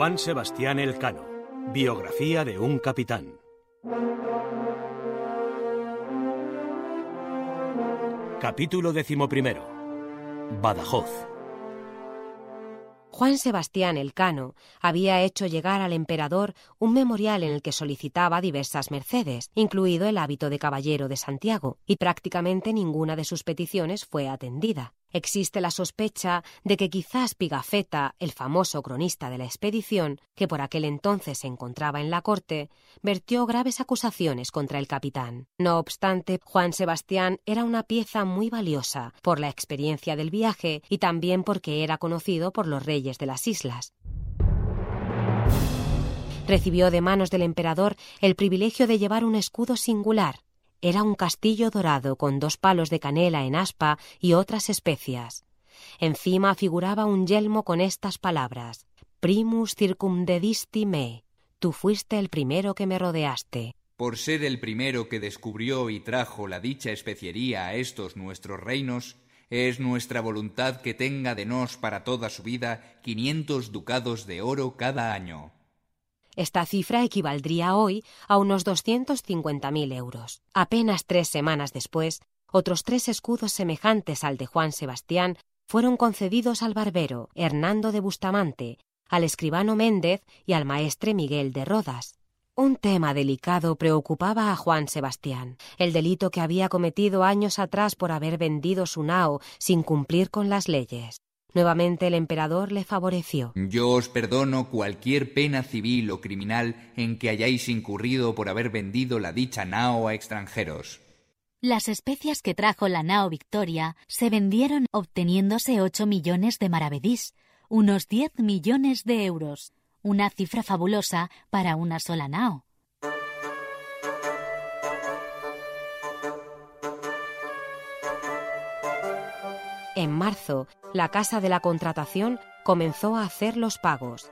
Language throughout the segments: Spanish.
Juan Sebastián Elcano. Biografía de un capitán. Capítulo decimoprimero. Badajoz. Juan Sebastián Elcano había hecho llegar al emperador un memorial en el que solicitaba diversas mercedes, incluido el hábito de caballero de Santiago, y prácticamente ninguna de sus peticiones fue atendida. Existe la sospecha de que quizás Pigafetta, el famoso cronista de la expedición, que por aquel entonces se encontraba en la corte, vertió graves acusaciones contra el capitán. No obstante, Juan Sebastián era una pieza muy valiosa por la experiencia del viaje y también porque era conocido por los reyes de las islas. Recibió de manos del emperador el privilegio de llevar un escudo singular, era un castillo dorado con dos palos de canela en aspa y otras especias. Encima figuraba un yelmo con estas palabras Primus circumdedisti me. Tú fuiste el primero que me rodeaste. Por ser el primero que descubrió y trajo la dicha especiería a estos nuestros reinos, es nuestra voluntad que tenga de nos para toda su vida quinientos ducados de oro cada año. Esta cifra equivaldría hoy a unos 250.000 euros. Apenas tres semanas después, otros tres escudos semejantes al de Juan Sebastián fueron concedidos al barbero Hernando de Bustamante, al escribano Méndez y al maestre Miguel de Rodas. Un tema delicado preocupaba a Juan Sebastián, el delito que había cometido años atrás por haber vendido su nao sin cumplir con las leyes. Nuevamente el emperador le favoreció. Yo os perdono cualquier pena civil o criminal en que hayáis incurrido por haber vendido la dicha nao a extranjeros. Las especias que trajo la nao Victoria se vendieron obteniéndose ocho millones de maravedís, unos diez millones de euros, una cifra fabulosa para una sola nao. En marzo, la Casa de la Contratación comenzó a hacer los pagos.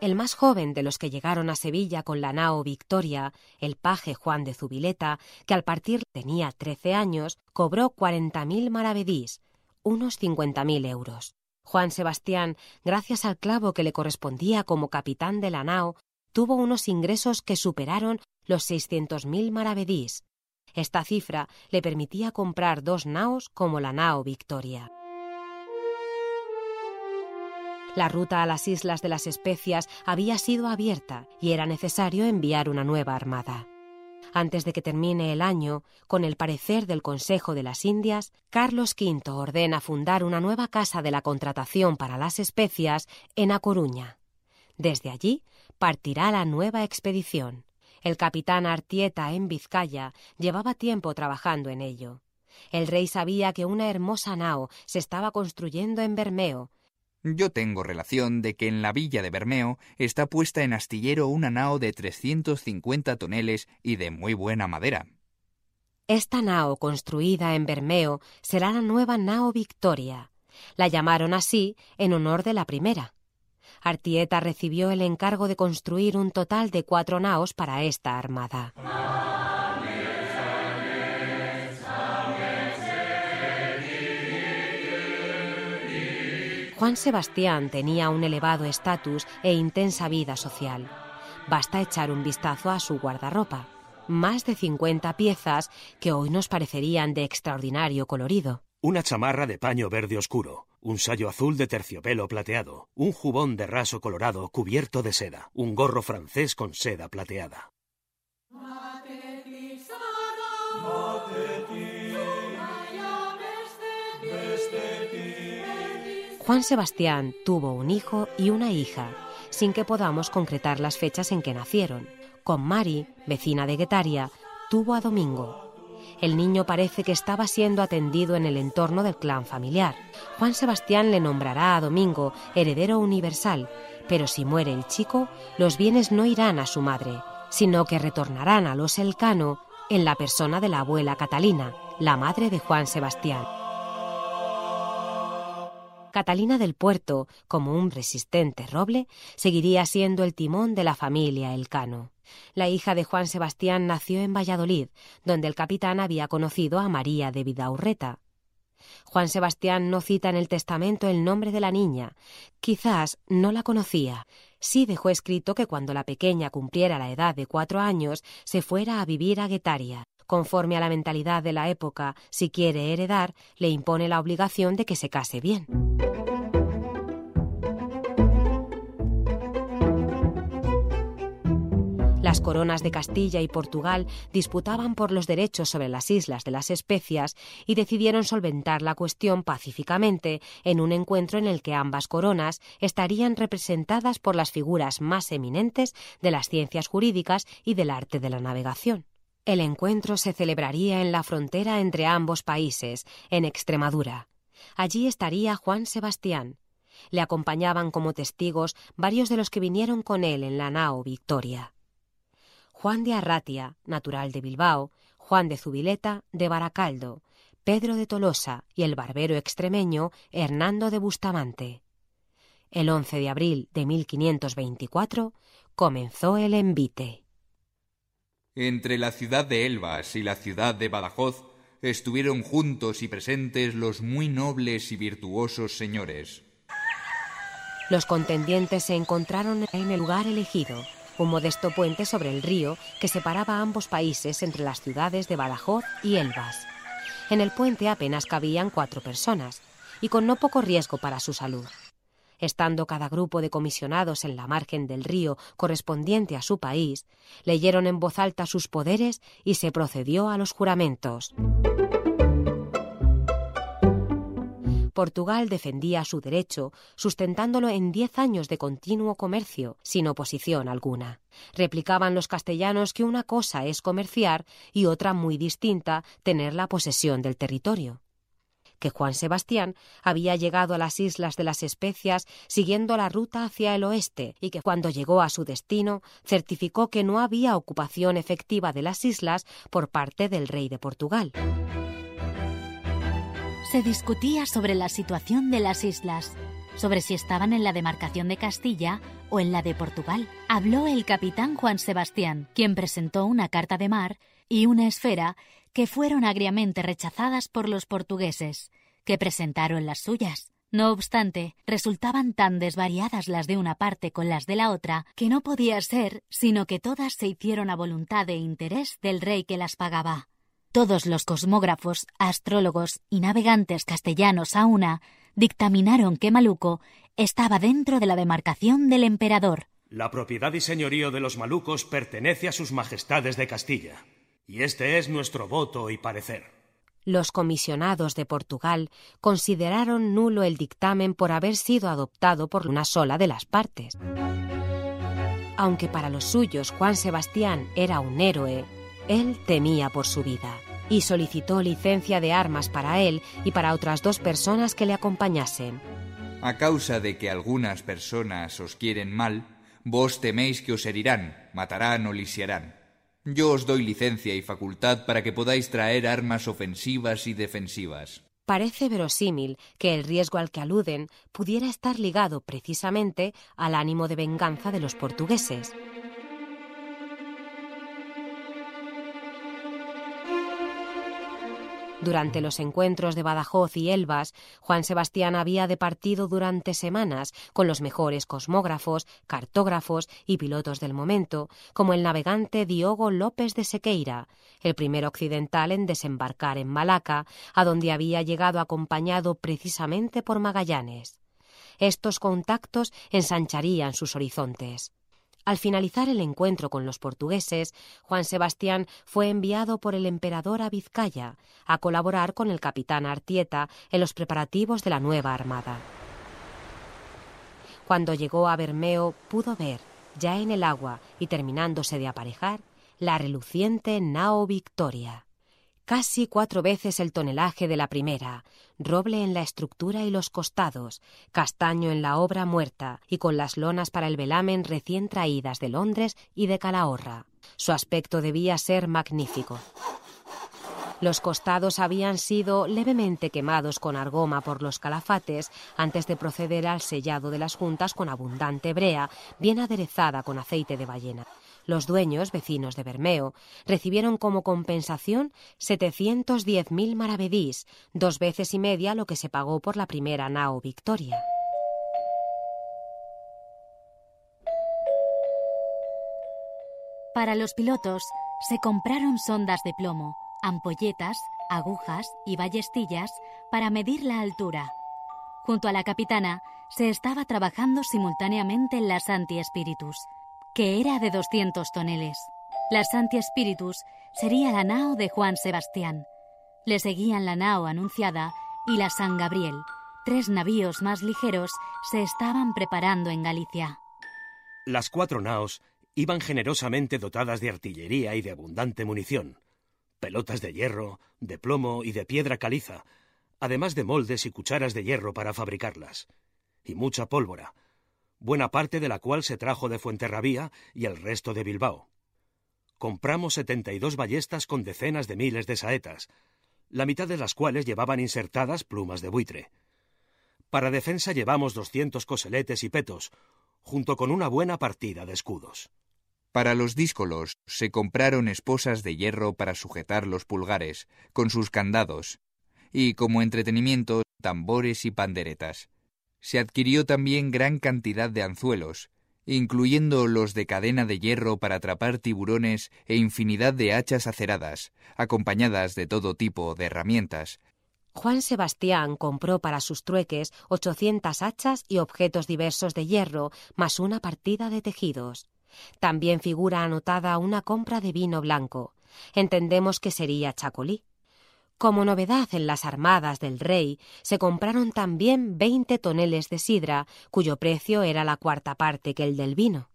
El más joven de los que llegaron a Sevilla con la nao Victoria, el paje Juan de Zubileta, que al partir tenía trece años, cobró cuarenta mil maravedís, unos cincuenta mil euros. Juan Sebastián, gracias al clavo que le correspondía como capitán de la nao, tuvo unos ingresos que superaron los seiscientos mil maravedís. Esta cifra le permitía comprar dos naos como la nao Victoria. La ruta a las Islas de las Especias había sido abierta y era necesario enviar una nueva armada. Antes de que termine el año, con el parecer del Consejo de las Indias, Carlos V ordena fundar una nueva casa de la contratación para las especias en A Coruña. Desde allí partirá la nueva expedición. El capitán Artieta en Vizcaya llevaba tiempo trabajando en ello. El rey sabía que una hermosa nao se estaba construyendo en Bermeo. Yo tengo relación de que en la villa de Bermeo está puesta en astillero una nao de 350 toneles y de muy buena madera. Esta nao construida en Bermeo será la nueva nao Victoria. La llamaron así en honor de la primera. Artieta recibió el encargo de construir un total de cuatro naos para esta armada. Juan Sebastián tenía un elevado estatus e intensa vida social. Basta echar un vistazo a su guardarropa. Más de 50 piezas que hoy nos parecerían de extraordinario colorido. Una chamarra de paño verde oscuro, un sayo azul de terciopelo plateado, un jubón de raso colorado cubierto de seda, un gorro francés con seda plateada. Juan Sebastián tuvo un hijo y una hija, sin que podamos concretar las fechas en que nacieron. Con Mari, vecina de Guetaria, tuvo a Domingo, el niño parece que estaba siendo atendido en el entorno del clan familiar. Juan Sebastián le nombrará a Domingo heredero universal, pero si muere el chico, los bienes no irán a su madre, sino que retornarán a los Elcano en la persona de la abuela Catalina, la madre de Juan Sebastián. Catalina del Puerto, como un resistente roble, seguiría siendo el timón de la familia Elcano. La hija de Juan Sebastián nació en Valladolid, donde el capitán había conocido a María de Vidaurreta. Juan Sebastián no cita en el testamento el nombre de la niña. Quizás no la conocía. Sí dejó escrito que cuando la pequeña cumpliera la edad de cuatro años se fuera a vivir a Guetaria. Conforme a la mentalidad de la época, si quiere heredar, le impone la obligación de que se case bien. Las coronas de Castilla y Portugal disputaban por los derechos sobre las islas de las especias y decidieron solventar la cuestión pacíficamente en un encuentro en el que ambas coronas estarían representadas por las figuras más eminentes de las ciencias jurídicas y del arte de la navegación. El encuentro se celebraría en la frontera entre ambos países, en Extremadura. Allí estaría Juan Sebastián. Le acompañaban como testigos varios de los que vinieron con él en la nao Victoria. Juan de Arratia, natural de Bilbao, Juan de Zubileta, de Baracaldo, Pedro de Tolosa y el barbero extremeño Hernando de Bustamante. El 11 de abril de 1524 comenzó el envite. Entre la ciudad de Elvas y la ciudad de Badajoz estuvieron juntos y presentes los muy nobles y virtuosos señores. Los contendientes se encontraron en el lugar elegido, un modesto puente sobre el río que separaba ambos países entre las ciudades de Badajoz y Elvas. En el puente apenas cabían cuatro personas, y con no poco riesgo para su salud. Estando cada grupo de comisionados en la margen del río correspondiente a su país, leyeron en voz alta sus poderes y se procedió a los juramentos. Portugal defendía su derecho, sustentándolo en diez años de continuo comercio, sin oposición alguna. Replicaban los castellanos que una cosa es comerciar y otra muy distinta tener la posesión del territorio que Juan Sebastián había llegado a las Islas de las Especias siguiendo la ruta hacia el oeste y que cuando llegó a su destino certificó que no había ocupación efectiva de las islas por parte del rey de Portugal se discutía sobre la situación de las islas, sobre si estaban en la demarcación de Castilla o en la de Portugal. Habló el capitán Juan Sebastián, quien presentó una carta de mar y una esfera que fueron agriamente rechazadas por los portugueses, que presentaron las suyas. No obstante, resultaban tan desvariadas las de una parte con las de la otra que no podía ser sino que todas se hicieron a voluntad e interés del rey que las pagaba. Todos los cosmógrafos, astrólogos y navegantes castellanos a una dictaminaron que Maluco estaba dentro de la demarcación del emperador. La propiedad y señorío de los malucos pertenece a sus majestades de Castilla, y este es nuestro voto y parecer. Los comisionados de Portugal consideraron nulo el dictamen por haber sido adoptado por una sola de las partes. Aunque para los suyos Juan Sebastián era un héroe, él temía por su vida y solicitó licencia de armas para él y para otras dos personas que le acompañasen. A causa de que algunas personas os quieren mal, vos teméis que os herirán, matarán o lisiarán. Yo os doy licencia y facultad para que podáis traer armas ofensivas y defensivas. Parece verosímil que el riesgo al que aluden pudiera estar ligado precisamente al ánimo de venganza de los portugueses. Durante los encuentros de Badajoz y Elvas, Juan Sebastián había departido durante semanas con los mejores cosmógrafos, cartógrafos y pilotos del momento, como el navegante Diogo López de Sequeira, el primer occidental en desembarcar en Malaca, a donde había llegado acompañado precisamente por Magallanes. Estos contactos ensancharían sus horizontes. Al finalizar el encuentro con los portugueses, Juan Sebastián fue enviado por el emperador a Vizcaya a colaborar con el capitán Artieta en los preparativos de la nueva armada. Cuando llegó a Bermeo pudo ver, ya en el agua y terminándose de aparejar, la reluciente nao Victoria casi cuatro veces el tonelaje de la primera, roble en la estructura y los costados, castaño en la obra muerta y con las lonas para el velamen recién traídas de Londres y de Calahorra. Su aspecto debía ser magnífico. Los costados habían sido levemente quemados con argoma por los calafates antes de proceder al sellado de las juntas con abundante brea, bien aderezada con aceite de ballena. Los dueños, vecinos de Bermeo, recibieron como compensación 710.000 maravedís, dos veces y media lo que se pagó por la primera nao Victoria. Para los pilotos se compraron sondas de plomo, ampolletas, agujas y ballestillas para medir la altura. Junto a la capitana se estaba trabajando simultáneamente en la Santi Spiritus, que era de 200 toneles. La Santi Spiritus sería la nao de Juan Sebastián. Le seguían la nao anunciada y la San Gabriel. Tres navíos más ligeros se estaban preparando en Galicia. Las cuatro naos iban generosamente dotadas de artillería y de abundante munición, pelotas de hierro, de plomo y de piedra caliza, además de moldes y cucharas de hierro para fabricarlas, y mucha pólvora, buena parte de la cual se trajo de Fuenterrabía y el resto de Bilbao. Compramos setenta y dos ballestas con decenas de miles de saetas, la mitad de las cuales llevaban insertadas plumas de buitre. Para defensa llevamos doscientos coseletes y petos, junto con una buena partida de escudos. Para los díscolos se compraron esposas de hierro para sujetar los pulgares, con sus candados, y como entretenimiento tambores y panderetas. Se adquirió también gran cantidad de anzuelos, incluyendo los de cadena de hierro para atrapar tiburones e infinidad de hachas aceradas, acompañadas de todo tipo de herramientas. Juan Sebastián compró para sus trueques 800 hachas y objetos diversos de hierro, más una partida de tejidos. También figura anotada una compra de vino blanco. Entendemos que sería chacolí. Como novedad en las armadas del rey, se compraron también veinte toneles de sidra, cuyo precio era la cuarta parte que el del vino.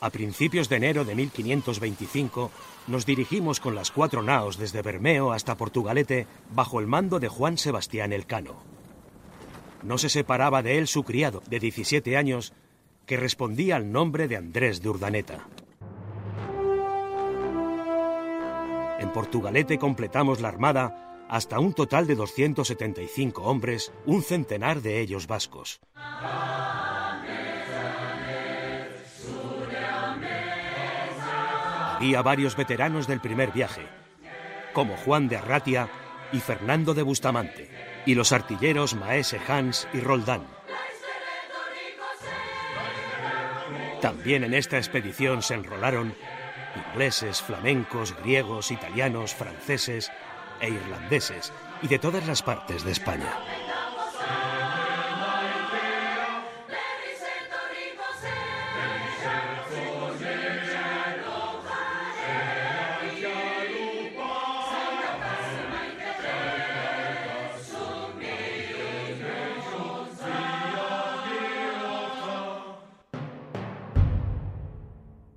A principios de enero de 1525 nos dirigimos con las cuatro naos desde Bermeo hasta Portugalete bajo el mando de Juan Sebastián Elcano. No se separaba de él su criado, de 17 años, que respondía al nombre de Andrés de Urdaneta. En Portugalete completamos la armada hasta un total de 275 hombres, un centenar de ellos vascos. Había varios veteranos del primer viaje, como Juan de Arratia y Fernando de Bustamante, y los artilleros Maese Hans y Roldán. También en esta expedición se enrolaron ingleses, flamencos, griegos, italianos, franceses e irlandeses y de todas las partes de España.